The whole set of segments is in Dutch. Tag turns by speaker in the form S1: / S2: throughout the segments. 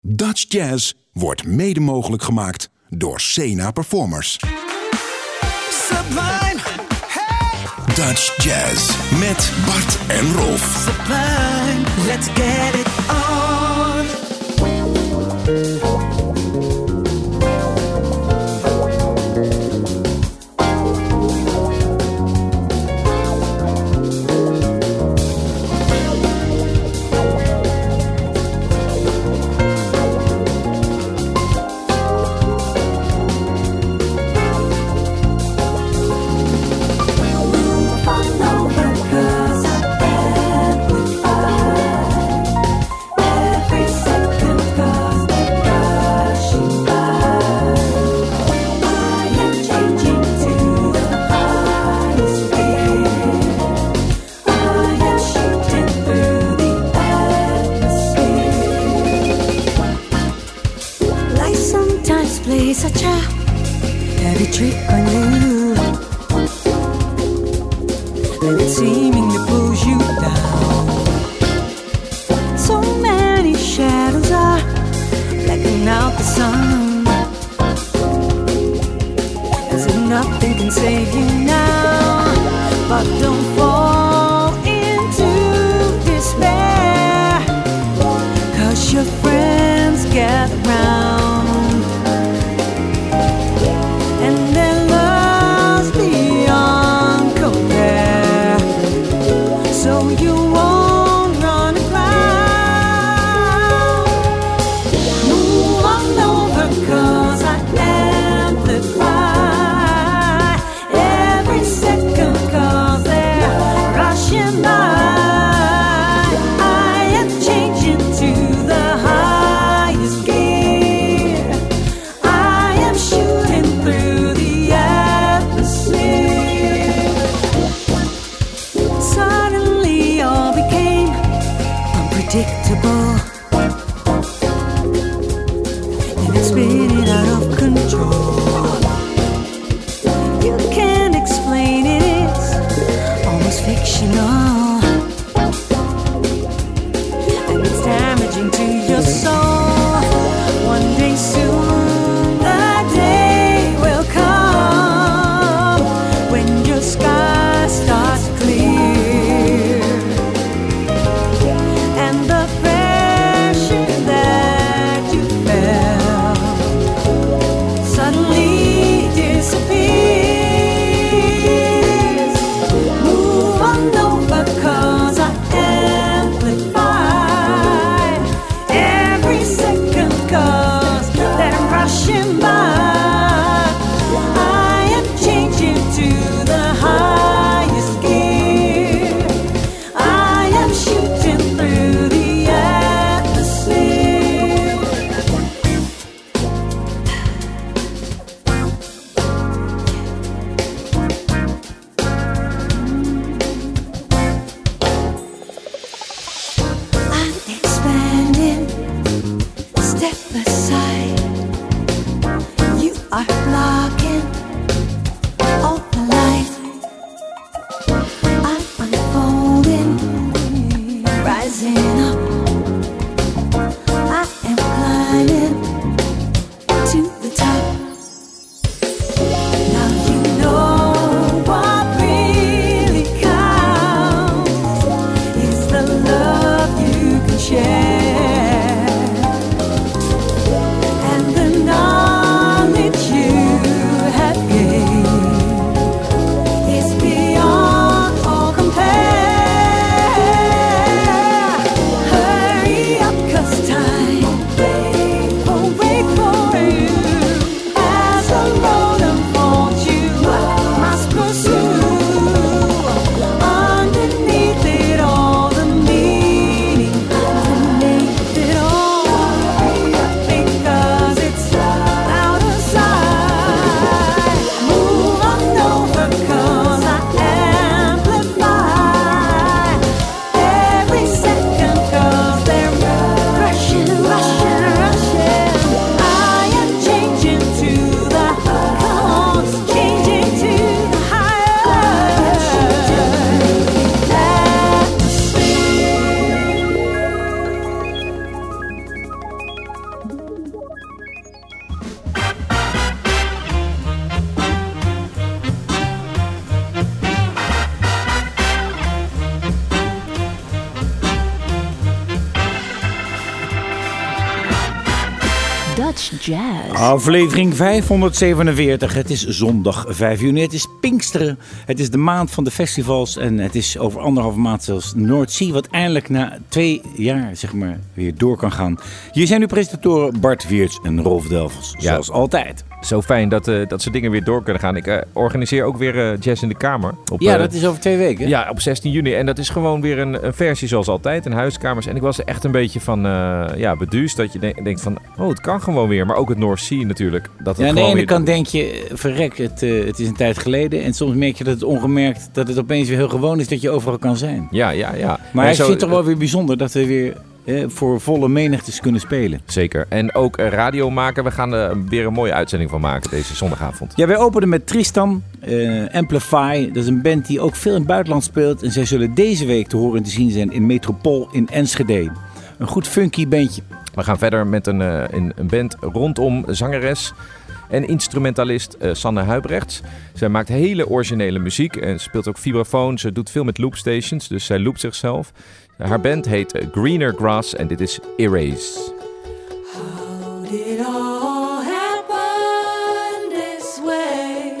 S1: Dutch Jazz wordt mede mogelijk gemaakt door Sena Performers.
S2: Sublime, hey,
S1: Dutch Jazz met Bart en Rolf.
S2: sublime, let's get it on.
S3: Trick on you. And it seemingly pulls you down. So many shadows are blacking out the sun. As if nothing can save you now. But don't fall into despair. Cause your friends gather round
S4: Jazz.
S5: Aflevering 547. Het is zondag 5 juni. Het is Pinksteren. Het is de maand van de festivals. En het is over anderhalve maand zelfs Noordzee. Wat eindelijk na twee jaar zeg maar, weer door kan gaan. Hier zijn uw presentatoren Bart Weerts en Rolf Delvels. Zoals altijd.
S6: Zo fijn dat, uh, dat ze dingen weer door kunnen gaan. Ik uh, organiseer ook weer uh, Jazz in de Kamer.
S5: Op, ja, dat is over twee weken.
S6: Ja, op 16 juni. En dat is gewoon weer een, een versie zoals altijd. In huiskamers. En ik was er echt een beetje van ja, beduusd. Dat je de denkt van, oh, het kan gewoon weer. Maar ook het North Sea natuurlijk. Dat het
S5: ja, aan de ene kant denk je, verrek, het, het is een tijd geleden. En soms merk je dat het ongemerkt, dat het opeens weer heel gewoon is dat je overal kan zijn.
S6: Ja, ja, ja.
S5: Maar en ik zo, vind het toch wel weer bijzonder dat we weer voor volle menigtes kunnen spelen.
S6: Zeker. En ook radio maken. We gaan er weer een mooie uitzending van maken deze zondagavond.
S5: Ja, wij openen met Tristan, uh, Amplify. Dat is een band die ook veel in het buitenland speelt. En zij zullen deze week te horen en te zien zijn in Metropool in Enschede. Een goed funky bandje.
S6: We gaan verder met een, een, een band rondom zangeres en instrumentalist uh, Sanne Huibrechts. Zij maakt hele originele muziek en speelt ook vibrafoon. Ze doet veel met loopstations, dus zij loopt zichzelf. Haar band heet uh, Greener Grass en dit is Erase.
S3: How did all this way?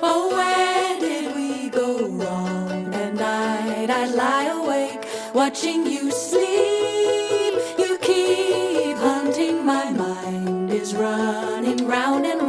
S3: Oh, where did we go wrong? At night I lie awake watching you my mind is running round and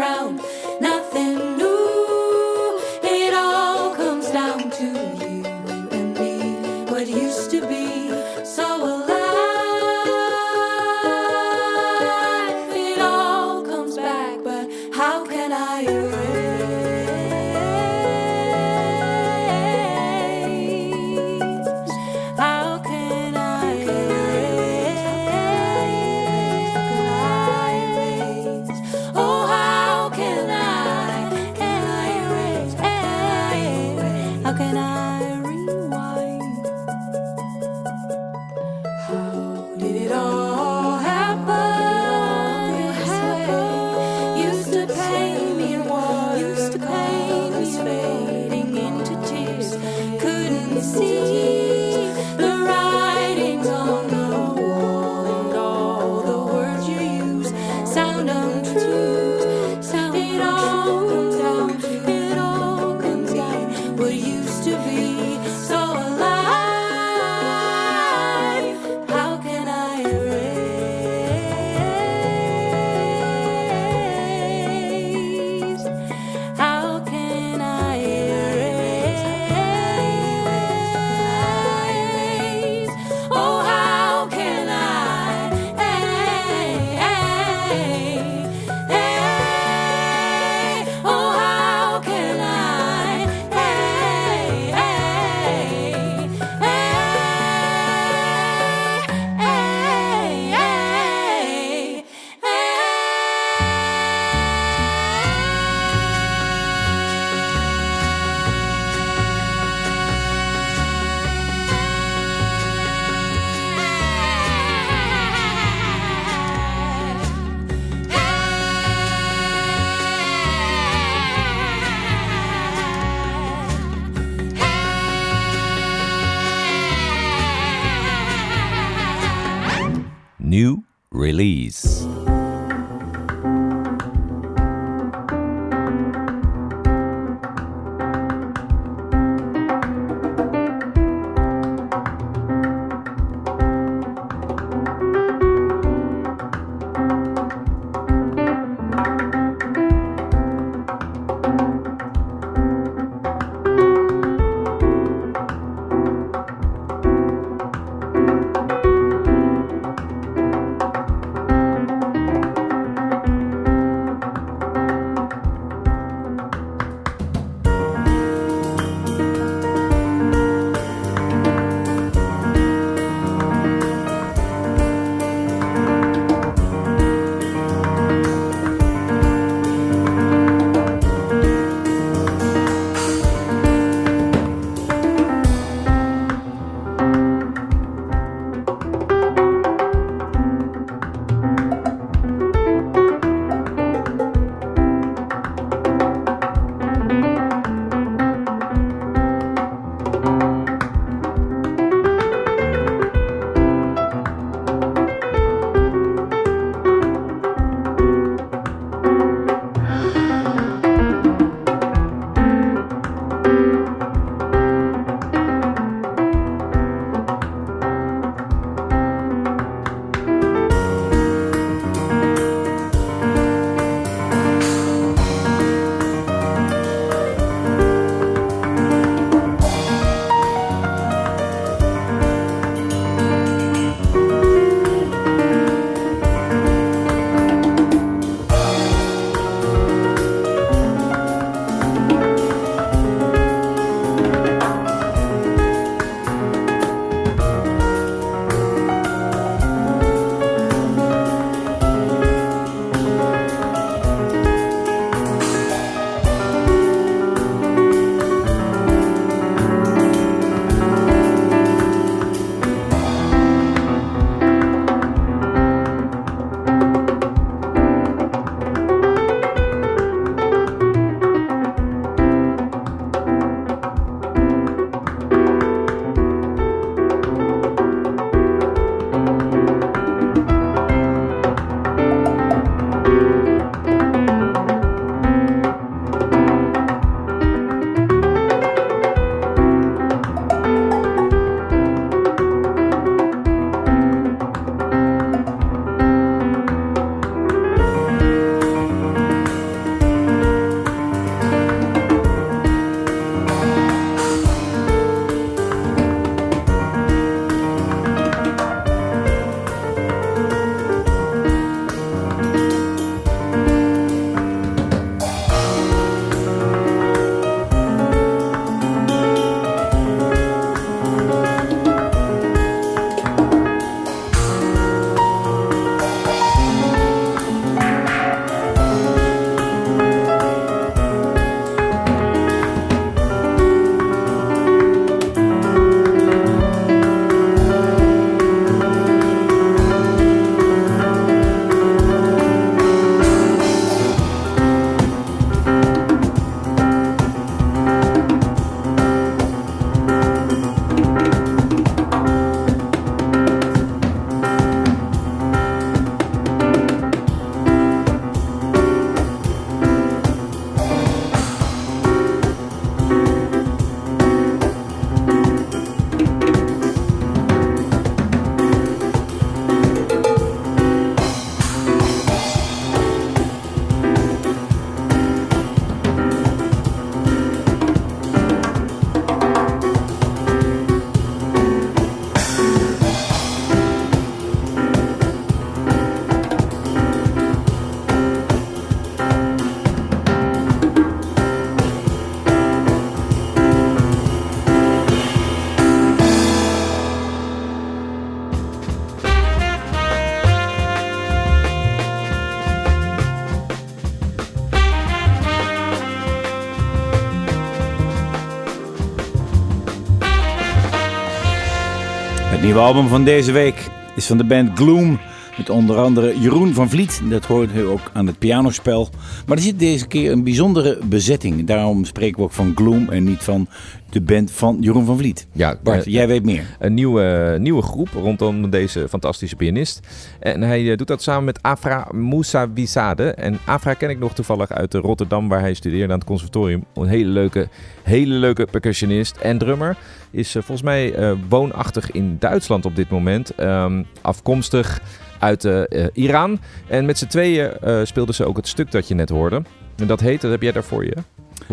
S5: nieuwe album van deze week is van de band Gloom. Met onder andere Jeroen van Vliet. Dat hoort u ook aan het pianospel. Maar er zit deze keer een bijzondere bezetting. Daarom spreken we ook van Gloom en niet van de band van Jeroen van Vliet.
S6: Ja,
S5: Bart,
S6: eh,
S5: jij weet meer.
S6: Een nieuwe, nieuwe groep rondom deze fantastische pianist. En hij eh, doet dat samen met Afra Moussawizade. En Afra ken ik nog toevallig uit Rotterdam, waar hij studeerde aan het conservatorium. Een hele leuke, hele leuke percussionist en drummer. Is eh, volgens mij woonachtig in Duitsland op dit moment. Ehm, afkomstig uit eh, eh, Iran. En met z'n tweeën eh, speelden ze ook het stuk dat je net hoorde. En dat heet, dat heb jij daar voor je.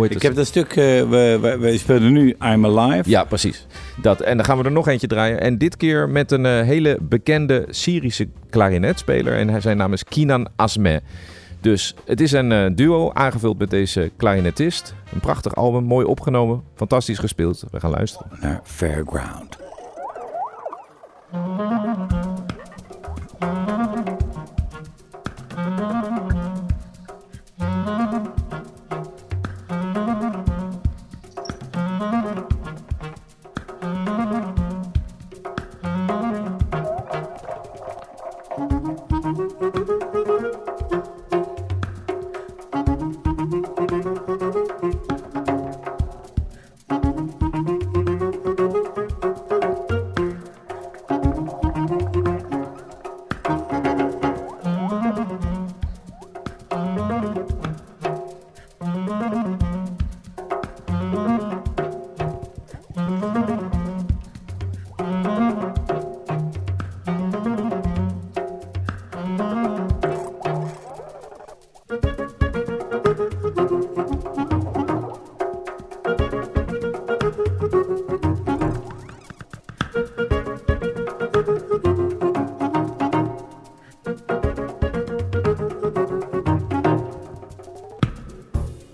S5: Ik heb dat stuk, we, we, we spelen nu I'm Alive.
S6: Ja, precies. Dat. En dan gaan we er nog eentje draaien. En dit keer met een hele bekende Syrische klarinetspeler. En zijn naam is Kinan Asmeh. Dus het is een duo aangevuld met deze klarinetist. Een prachtig album, mooi opgenomen, fantastisch gespeeld. We gaan luisteren.
S5: Naar Fairground.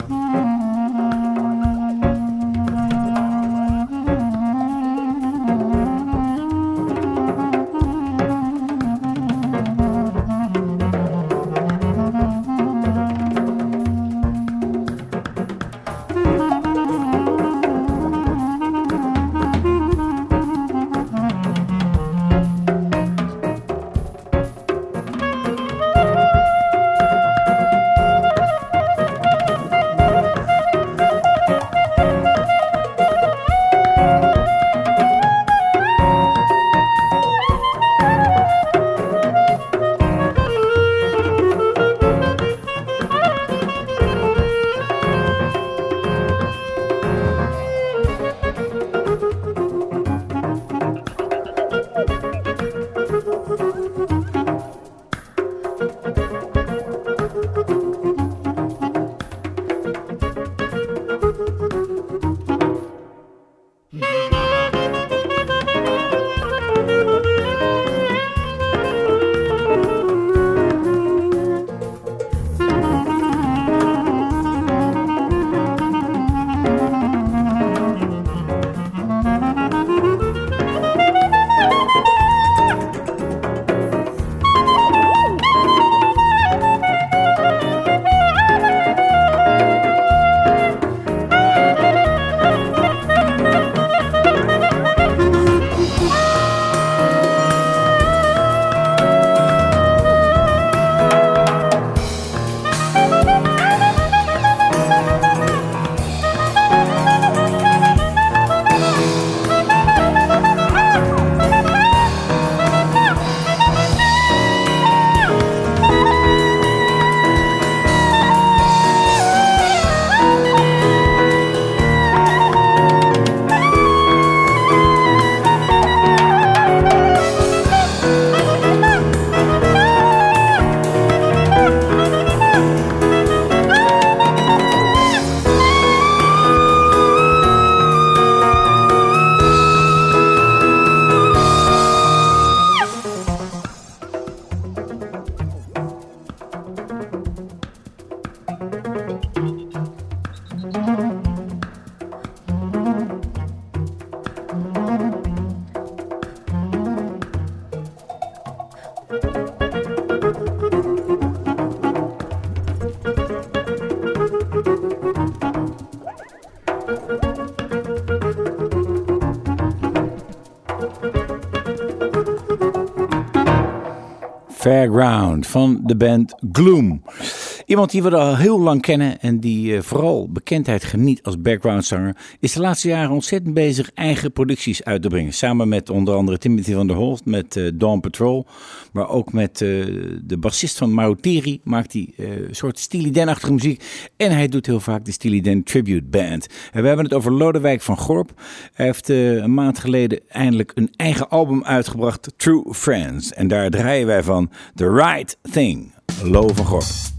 S4: Mm-hmm.
S2: Fairground van de band Gloom. Iemand die we al heel lang kennen en die eh, vooral bekendheid geniet als backgroundzanger, is de laatste jaren ontzettend bezig eigen producties uit te brengen. Samen met onder andere Timothy van der Hoofd met eh, Dawn Patrol, maar ook met eh, de bassist van Mauteri maakt hij een soort Steely Dan-achtige muziek. En hij doet heel vaak de Steely Dan Tribute Band. En we hebben het over Lodewijk van Gorp. Hij heeft een maand geleden eindelijk een eigen album uitgebracht, True Friends. En daar draaien wij van The Right Thing, Lo van Gorp.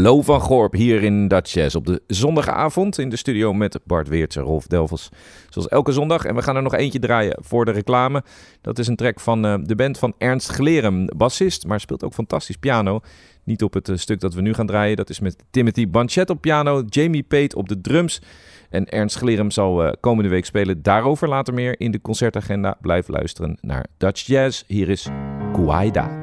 S6: Lo van Gorp hier in Dutch Jazz op de zondagavond in de studio met Bart Weerts en Rolf Delvels. Zoals elke zondag. En we gaan er nog eentje draaien voor de reclame. Dat is een track van eh, de band van Ernst Glerum, bassist, maar speelt ook fantastisch piano. Niet op het eh, stuk dat we nu gaan draaien. Dat is met Timothy Banchet op piano, Jamie Pate op de drums. En Ernst Glerum zal eh, komende week spelen. Daarover later meer in de concertagenda. Blijf luisteren naar Dutch Jazz. Hier is Kuwaida.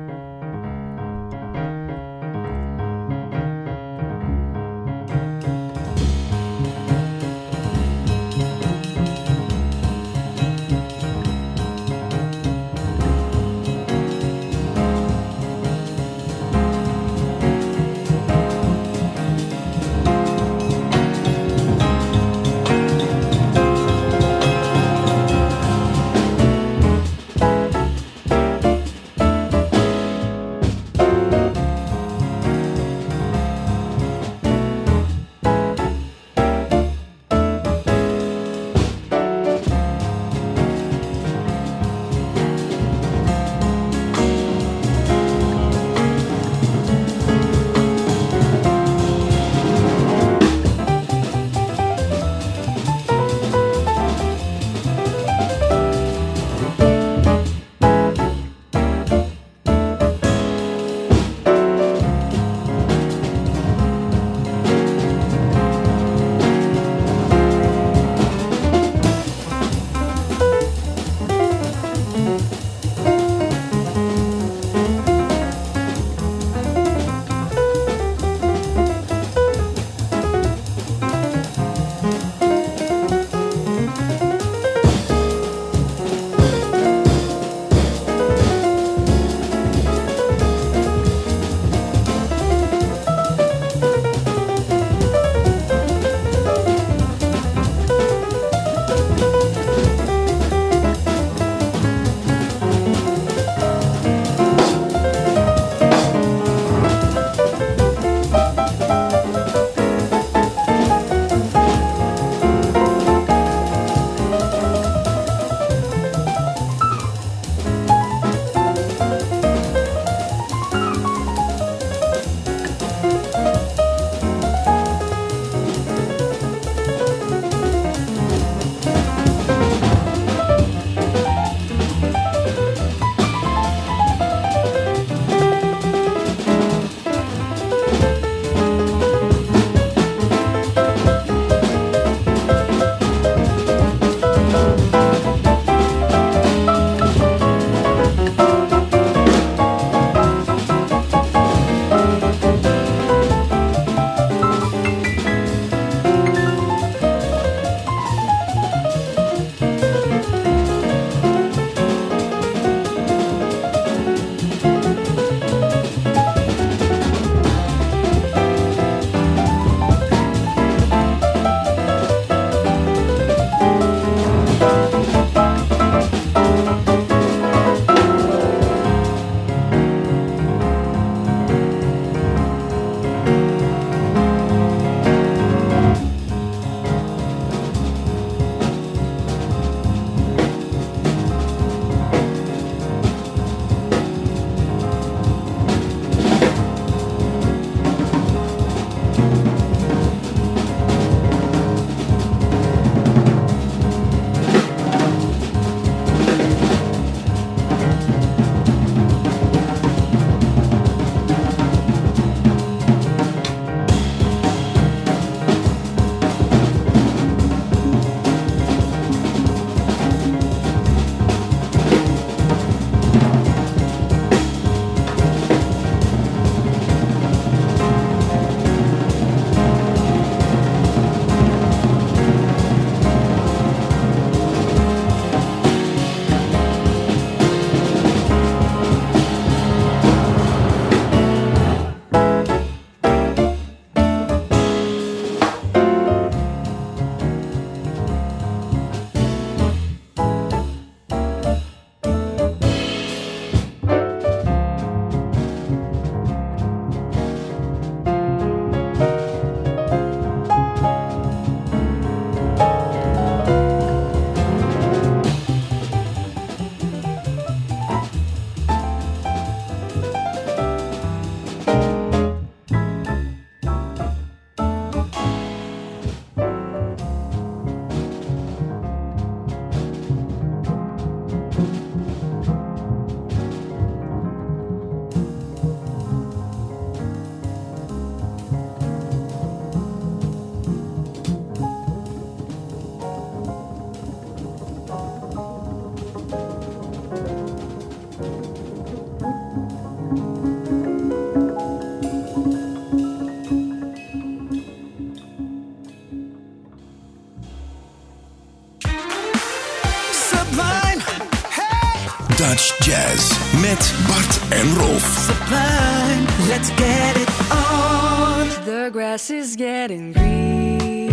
S1: Rolf.
S2: Sublime, let's get it on.
S3: The grass is getting greener.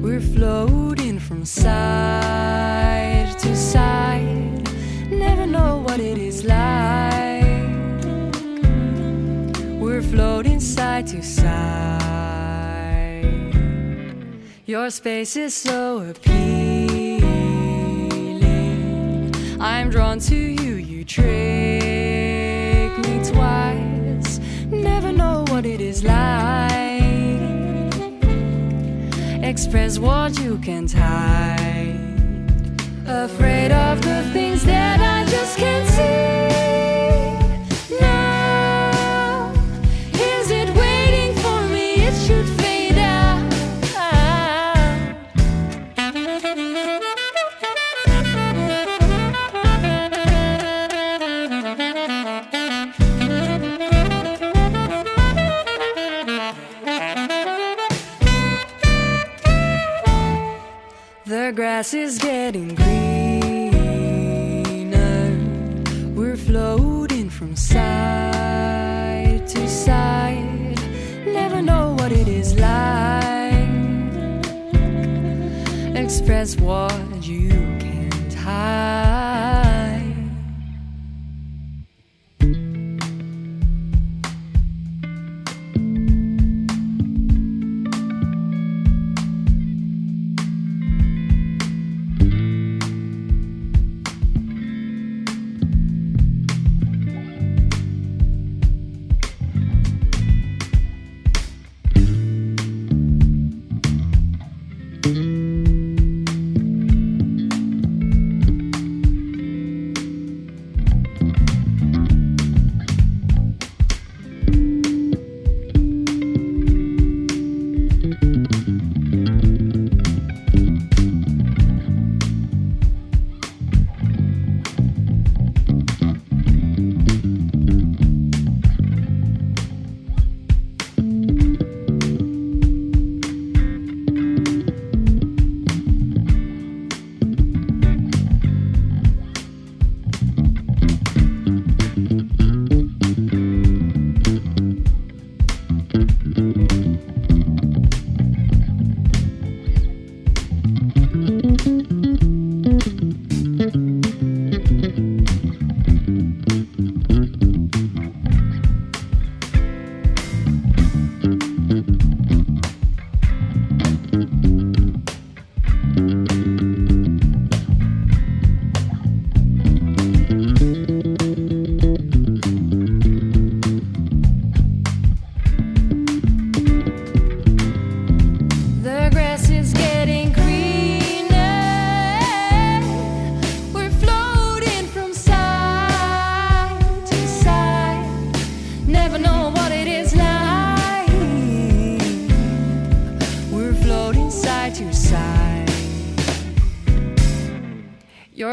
S3: We're floating from side to side. Never know what it is like. We're floating side to side. Your space is so appealing. I'm drawn to you, you trick me twice. Never know what it is like. Express what you can't hide. Afraid of the things that I just can't see. Express what you can't hide.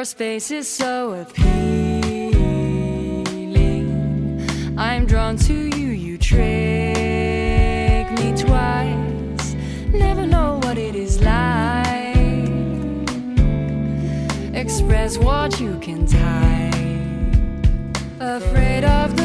S3: Your space is so appealing. I'm drawn to you, you trick me twice. Never know what it is like. Express what you can hide. Afraid of the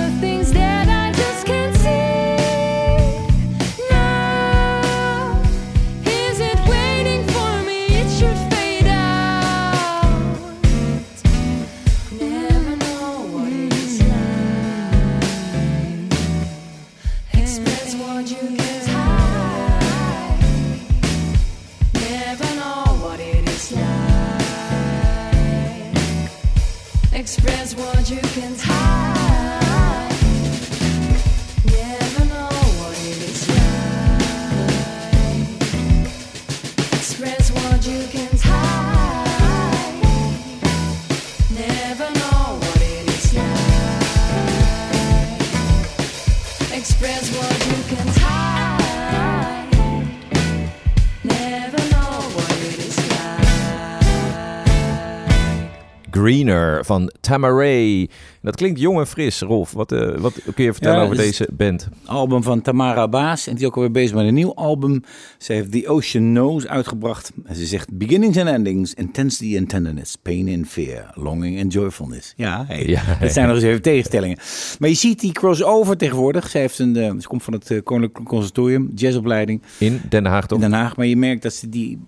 S3: three
S6: Greener van Tamaray. Dat klinkt jong en fris, Rolf. Wat, eh, wat kun je vertellen
S5: Ja,
S6: over deze band?
S5: album van Tamara Baas. En die is ook alweer bezig met een nieuw album. Ze heeft The Ocean Knows uitgebracht. En ze zegt beginnings and endings, intensity and tenderness, pain and fear, longing and joyfulness. Ja, hey,
S6: Ja,
S5: dat zijn nog eens even tegenstellingen. Maar je ziet die crossover tegenwoordig. Ze, heeft een, eh, ze komt van het eh, Koninklijk Conservatorium, jazzopleiding
S6: In Den Haag toch?
S5: in Den Haag. Maar je merkt dat ze die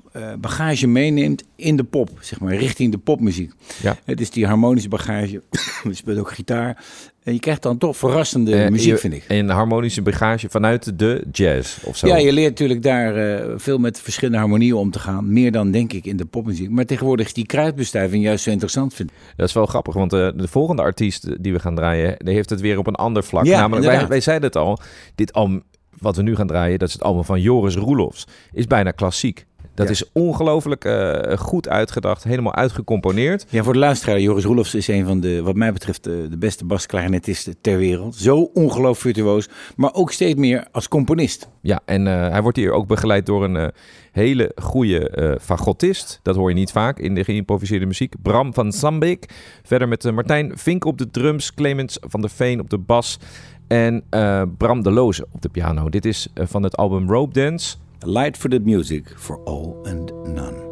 S5: bagage meeneemt in de pop, zeg maar, richting de popmuziek.
S6: Ja.
S5: Het is die harmonische bagage. je speelt ook gitaar. En je krijgt dan toch verrassende
S6: Eh,
S5: muziek,
S6: je-
S5: vind ik.
S6: En harmonische bagage vanuit de jazz of zo.
S5: Ja, je leert natuurlijk daar eh, veel met verschillende harmonieën om te gaan. Meer dan denk ik in de popmuziek. Maar tegenwoordig is die kruidbestuiving juist zo interessant, vind ik.
S6: Dat is wel grappig, want eh, de volgende artiest die we gaan draaien, die heeft het weer op een ander vlak.
S5: Ja,
S6: Namelijk, wij, wij zeiden het al, dit album wat we nu gaan draaien, dat is het album van Joris Roelofs, is bijna klassiek. Dat
S5: Ja.
S6: is ongelooflijk eh, goed uitgedacht, helemaal uitgecomponeerd.
S5: Ja, voor de luisteraar, Joris Roelofs is een van de, wat mij betreft, de, de beste basklarinetisten ter wereld. Zo ongelooflijk virtuoos, maar ook steeds meer als componist.
S6: Ja, en eh, hij wordt hier ook begeleid door een eh, hele goede eh fagotist. Dat hoor je niet vaak in de geïmproviseerde muziek. Bram van Sambeek. Verder met eh, Martijn Vink op de drums, Clemens van der Veen op de bas en eh, Bram de Loze op de piano. Dit is eh, van het album Rope Dance.
S5: Light for the music for all and none.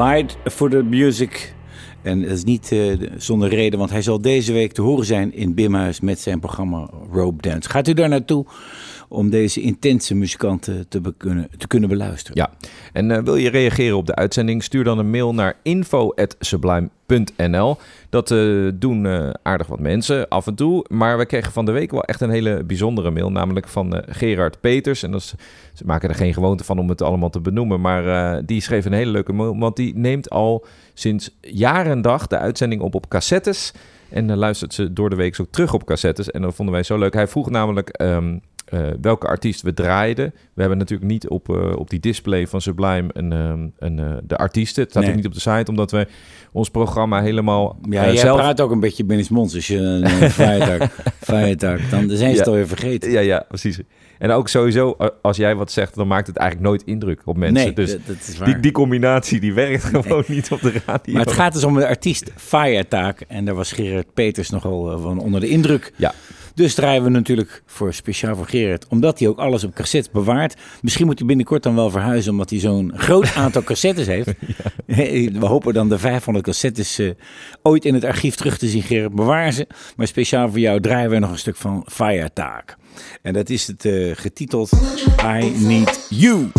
S5: Light for the Music. En dat is niet eh, zonder reden, want hij zal deze week te horen zijn in Bimhuis met zijn programma Rope Dance. Gaat u daar naartoe om deze intense muzikanten te, kunnen, te kunnen beluisteren?
S6: Ja, en eh, wil je reageren op de uitzending? Stuur dan een mail naar info.sublime.nl. Dat eh, doen eh, aardig wat mensen af en toe. Maar we kregen van de week wel echt een hele bijzondere mail. Namelijk van Gerard Peters. En dat ze maken er geen gewoonte van om het allemaal te benoemen. Maar die schreef een hele leuke mail. Want die neemt al sinds jaar en dag de uitzending op op cassettes. En dan luistert ze door de week zo terug op cassettes. En dat vonden wij zo leuk. Hij vroeg namelijk ehm, eh, welke artiest we draaiden. We hebben natuurlijk niet op, eh, op die display van Sublime een, ehm, een, eh, de artiesten. Het staat
S5: Nee.
S6: ook niet op de site, omdat we ons programma helemaal
S5: Ja, jij
S6: zelf...
S5: praat ook een beetje binnensmonds als je een feierdag, dan zijn ze
S6: Ja.
S5: het alweer vergeten.
S6: Ja, ja, precies. En ook sowieso, als jij wat zegt, dan maakt het eigenlijk nooit indruk op mensen.
S5: nee,
S6: dus
S5: dat, is waar.
S6: die, die combinatie die werkt gewoon niet op de radio.
S5: maar het gaat dus om de artiest Feiertaak. En daar was Gerard Peters nogal van onder de indruk.
S6: Ja.
S5: Dus draaien we natuurlijk voor speciaal voor Gerard, omdat hij ook alles op cassette bewaart. Misschien moet hij binnenkort dan wel verhuizen, omdat hij zo'n groot aantal cassettes heeft. We hopen dan de 500 cassettes eh, ooit in het archief terug te zien, Gerard. Bewaar ze. Maar speciaal voor jou draaien we nog een stuk van Feiertaak. En dat is het eh, getiteld I Need You.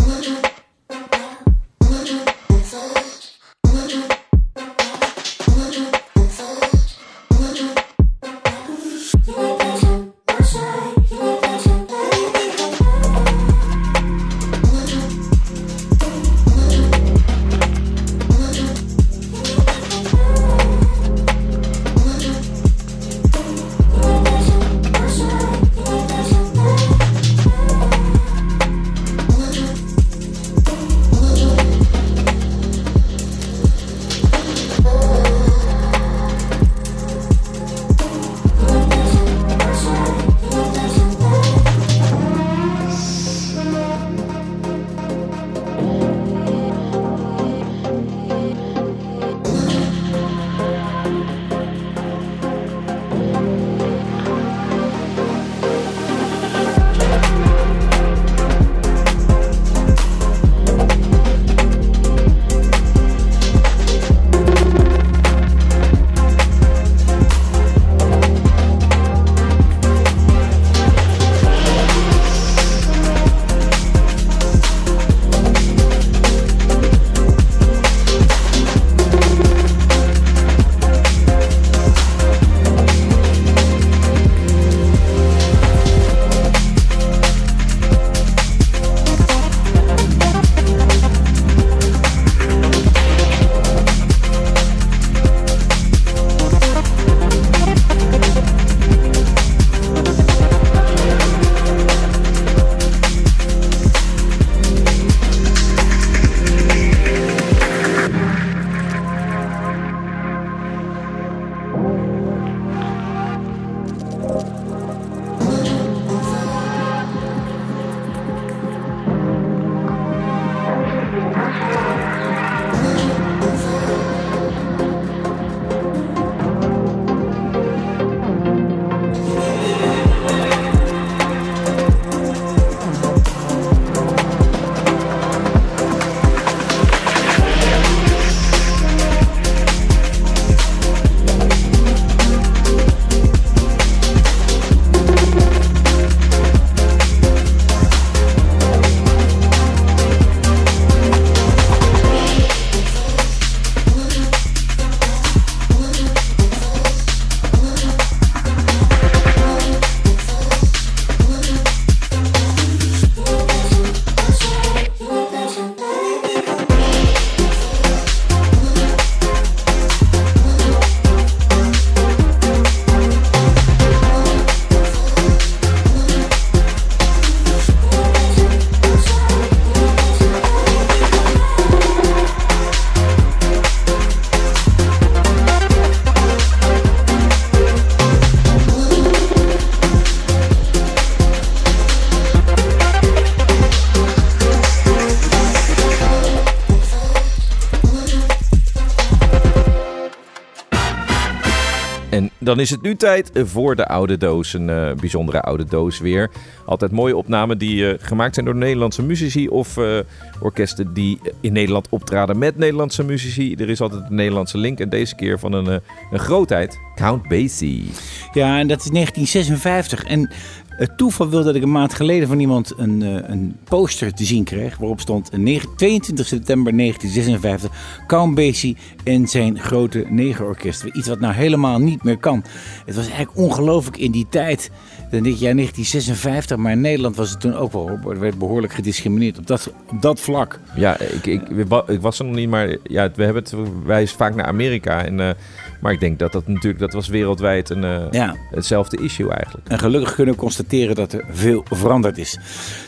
S6: Dan is het nu tijd voor de oude doos. Een eh, bijzondere oude doos weer. Altijd mooie opnamen die eh, gemaakt zijn door Nederlandse muzici of eh, orkesten die in Nederland optraden met Nederlandse muzici. Er is altijd een Nederlandse link en deze keer van een, een grootheid, Count Basie.
S5: Ja, en dat is 1956. En het toeval wil dat ik een maand geleden van iemand een, eh, een poster te zien kreeg. Waarop stond eh, negen- 22 september 1956. Count Basie en zijn grote negerorkest. Iets wat nou helemaal niet meer kan. Het was eigenlijk ongelooflijk in die tijd. Dan denk je, ja, 1956. Maar in Nederland was het toen ook wel. Er werd behoorlijk gediscrimineerd op dat, dat vlak.
S6: Ja, ik, ik, ik was er nog niet, maar ja, we hebben wijzen vaak naar Amerika. En, eh, maar ik denk dat dat natuurlijk, dat was wereldwijd een, eh,
S5: Ja.
S6: hetzelfde issue eigenlijk.
S5: En gelukkig kunnen we constateren dat er veel veranderd is.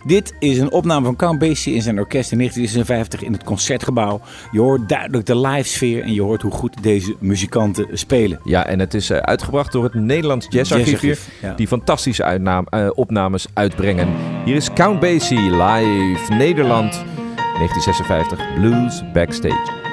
S5: Dit is een opname van Count Basie in zijn orkest in 1956 in het Concertgebouw. Je hoort duidelijk de live sfeer en je hoort hoe goed deze muzikanten spelen.
S6: Ja, en het is eh, uitgebracht door het Nederlands Jazzarchief hier,
S5: Jazzarchief, ja.
S6: die fantastische uitnaam, eh, opnames uitbrengen. Hier is Count Basie live Nederland 1956 Blues Backstage.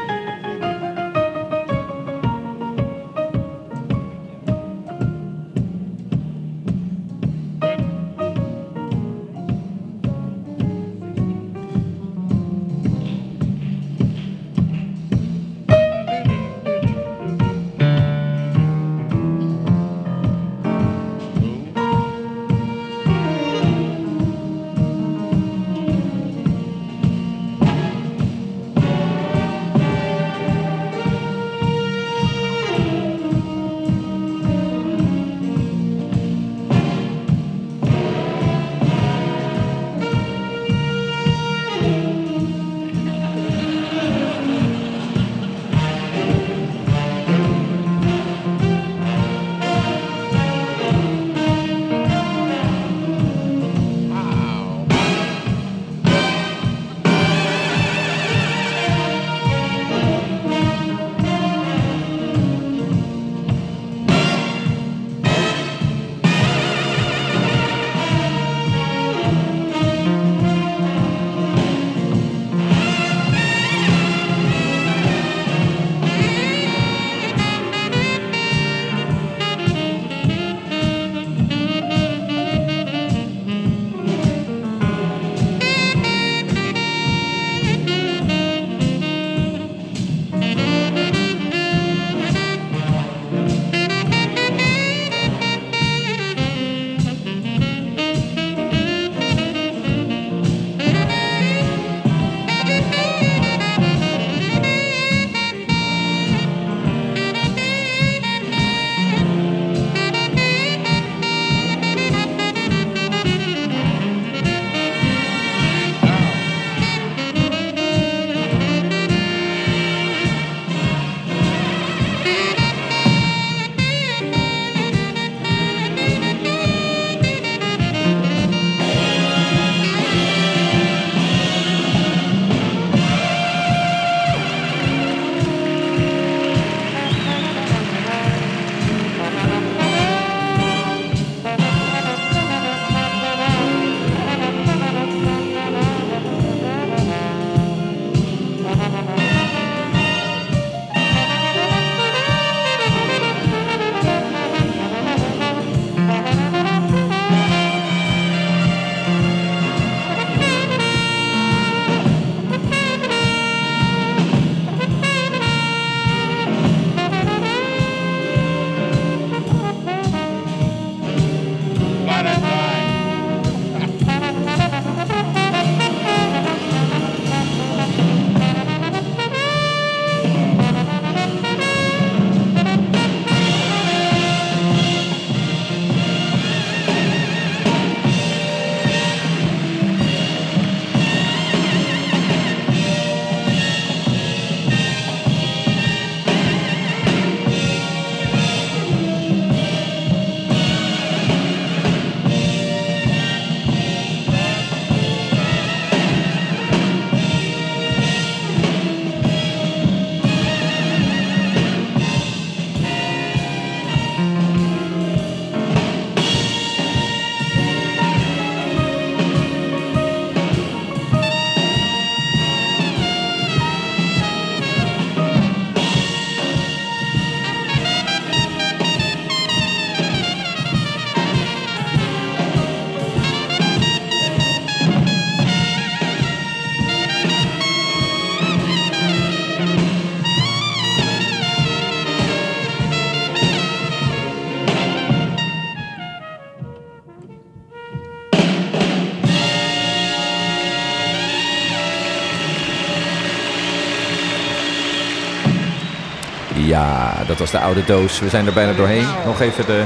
S6: Ja, dat was de oude doos. We zijn er bijna doorheen. Nog even de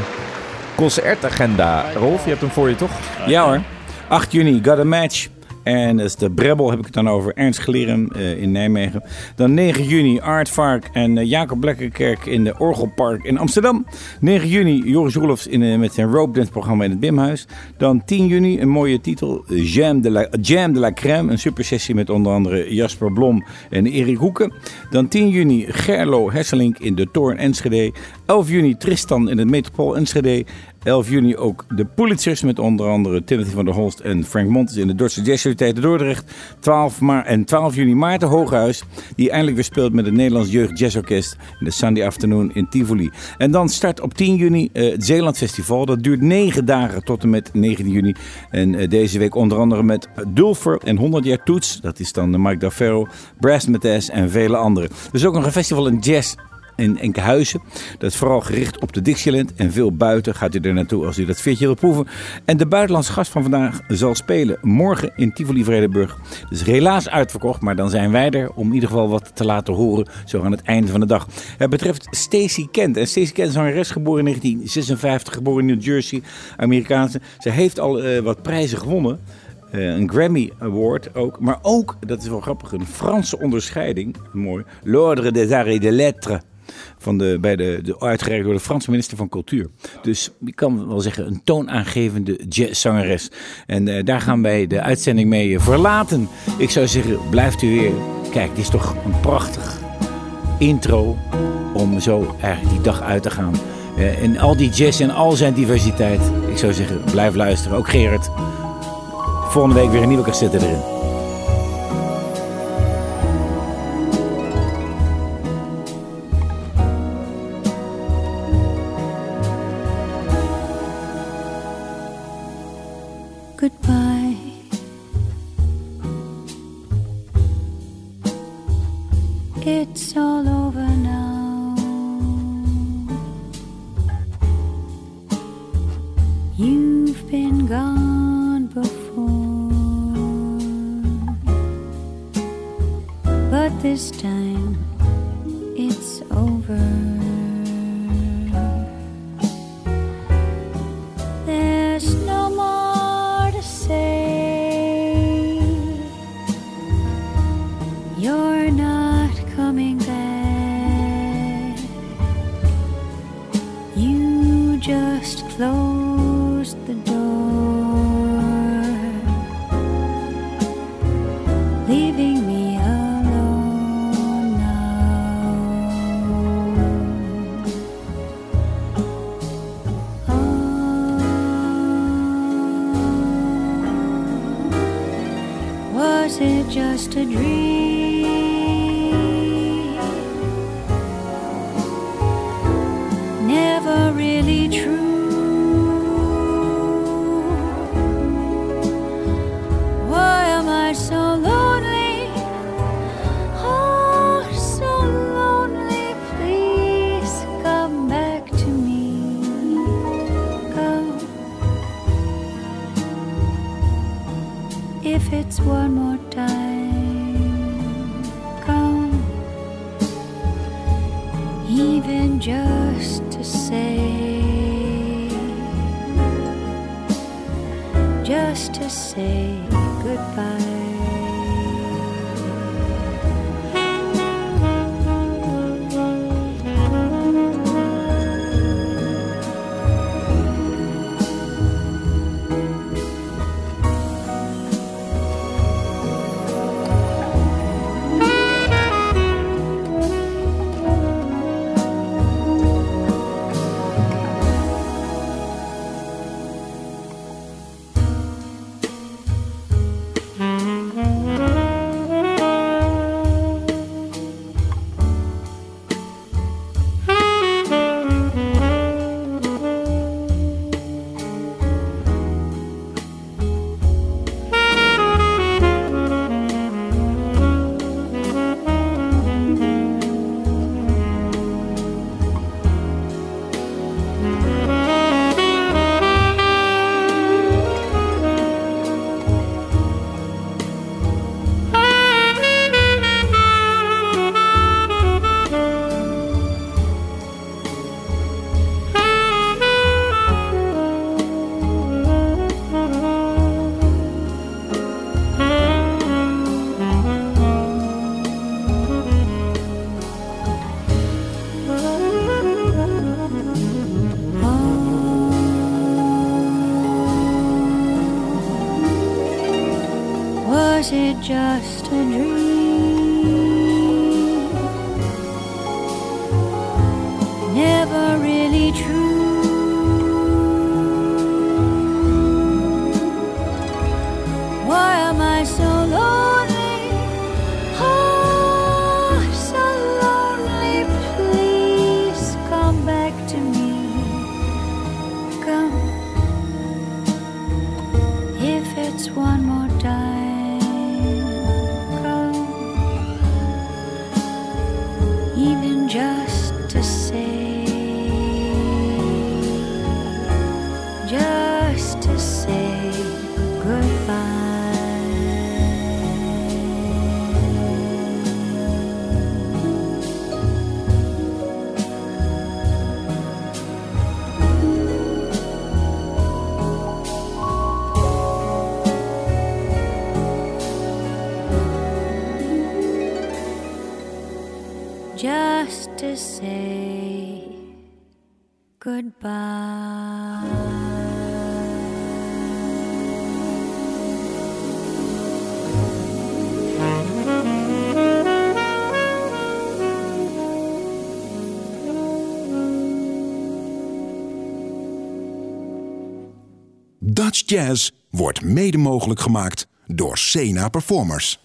S6: concertagenda. Rolf, je hebt hem voor je toch?
S5: Ja hoor. 8 juni, Got a Match. En dat is de Brebbel, heb ik het dan over. Ernst Geleren eh, in Nijmegen. Dan 9 juni, Aardvark en eh, Jacob Blekkerkerk in de Orgelpark in Amsterdam. 9 juni, Joris Roelofs in, eh, met zijn rope dance programma in het Bimhuis. Dan 10 juni, een mooie titel. Jam de la, Jam de la Crème. Een supersessie met onder andere Jasper Blom en Erik Hoeken. Dan 10 juni, Gerlo Hesselink in de Toorn Enschede. 11 juni, Tristan in het Metropool Enschede. 11 juni ook de Pulitzers met onder andere Timothy van der Holst en Frank Montes in de Dordtse Jazzsociëteit Dordrecht. 12 maar en 12 juni Maarten Hooghuis, die eindelijk weer speelt met het Nederlands Jeugd Jazzorkest in de Sunday Afternoon in Tivoli. En dan start op 10 juni eh, het Zeeland Festival. Dat duurt 9 dagen tot en met 19 juni. En eh, deze week onder andere met Dulfer en 100 jaar Toets. Dat is dan de Mike Daferro, Brass Mathes en vele anderen. Er is ook nog een festival in jazz in Enkhuizen. Dat is vooral gericht op de Dixieland en veel buiten gaat u er naartoe als u dat fitje wil proeven. En de buitenlandse gast van vandaag zal spelen morgen in Tivoli Vredenburg. Dus helaas uitverkocht, maar dan zijn wij er om in ieder geval wat te laten horen zo aan het einde van de dag. Het betreft Stacey Kent. En Stacey Kent is zangeres geboren in 1956, geboren in New Jersey, Amerikaanse. Ze heeft al eh, wat prijzen gewonnen. Eh, een Grammy Award ook. Maar ook, dat is wel grappig, een Franse onderscheiding. Mooi. L'Ordre des Arts et des Lettres. Van de, bij de, de, uitgereikt door de Franse minister van Cultuur. Dus je kan wel zeggen een toonaangevende jazzzangeres. En eh, daar gaan wij de uitzending mee verlaten. Ik zou zeggen, blijft u weer. Kijk, dit is toch een prachtig intro om zo eigenlijk die dag uit te gaan. Eh, en al die jazz en al zijn diversiteit. Ik zou zeggen, blijf luisteren. Ook Gerard. Volgende week weer een nieuwe cassette erin.
S3: say goodbye.
S1: Dutch Jazz wordt mede mogelijk gemaakt door Sena Performers.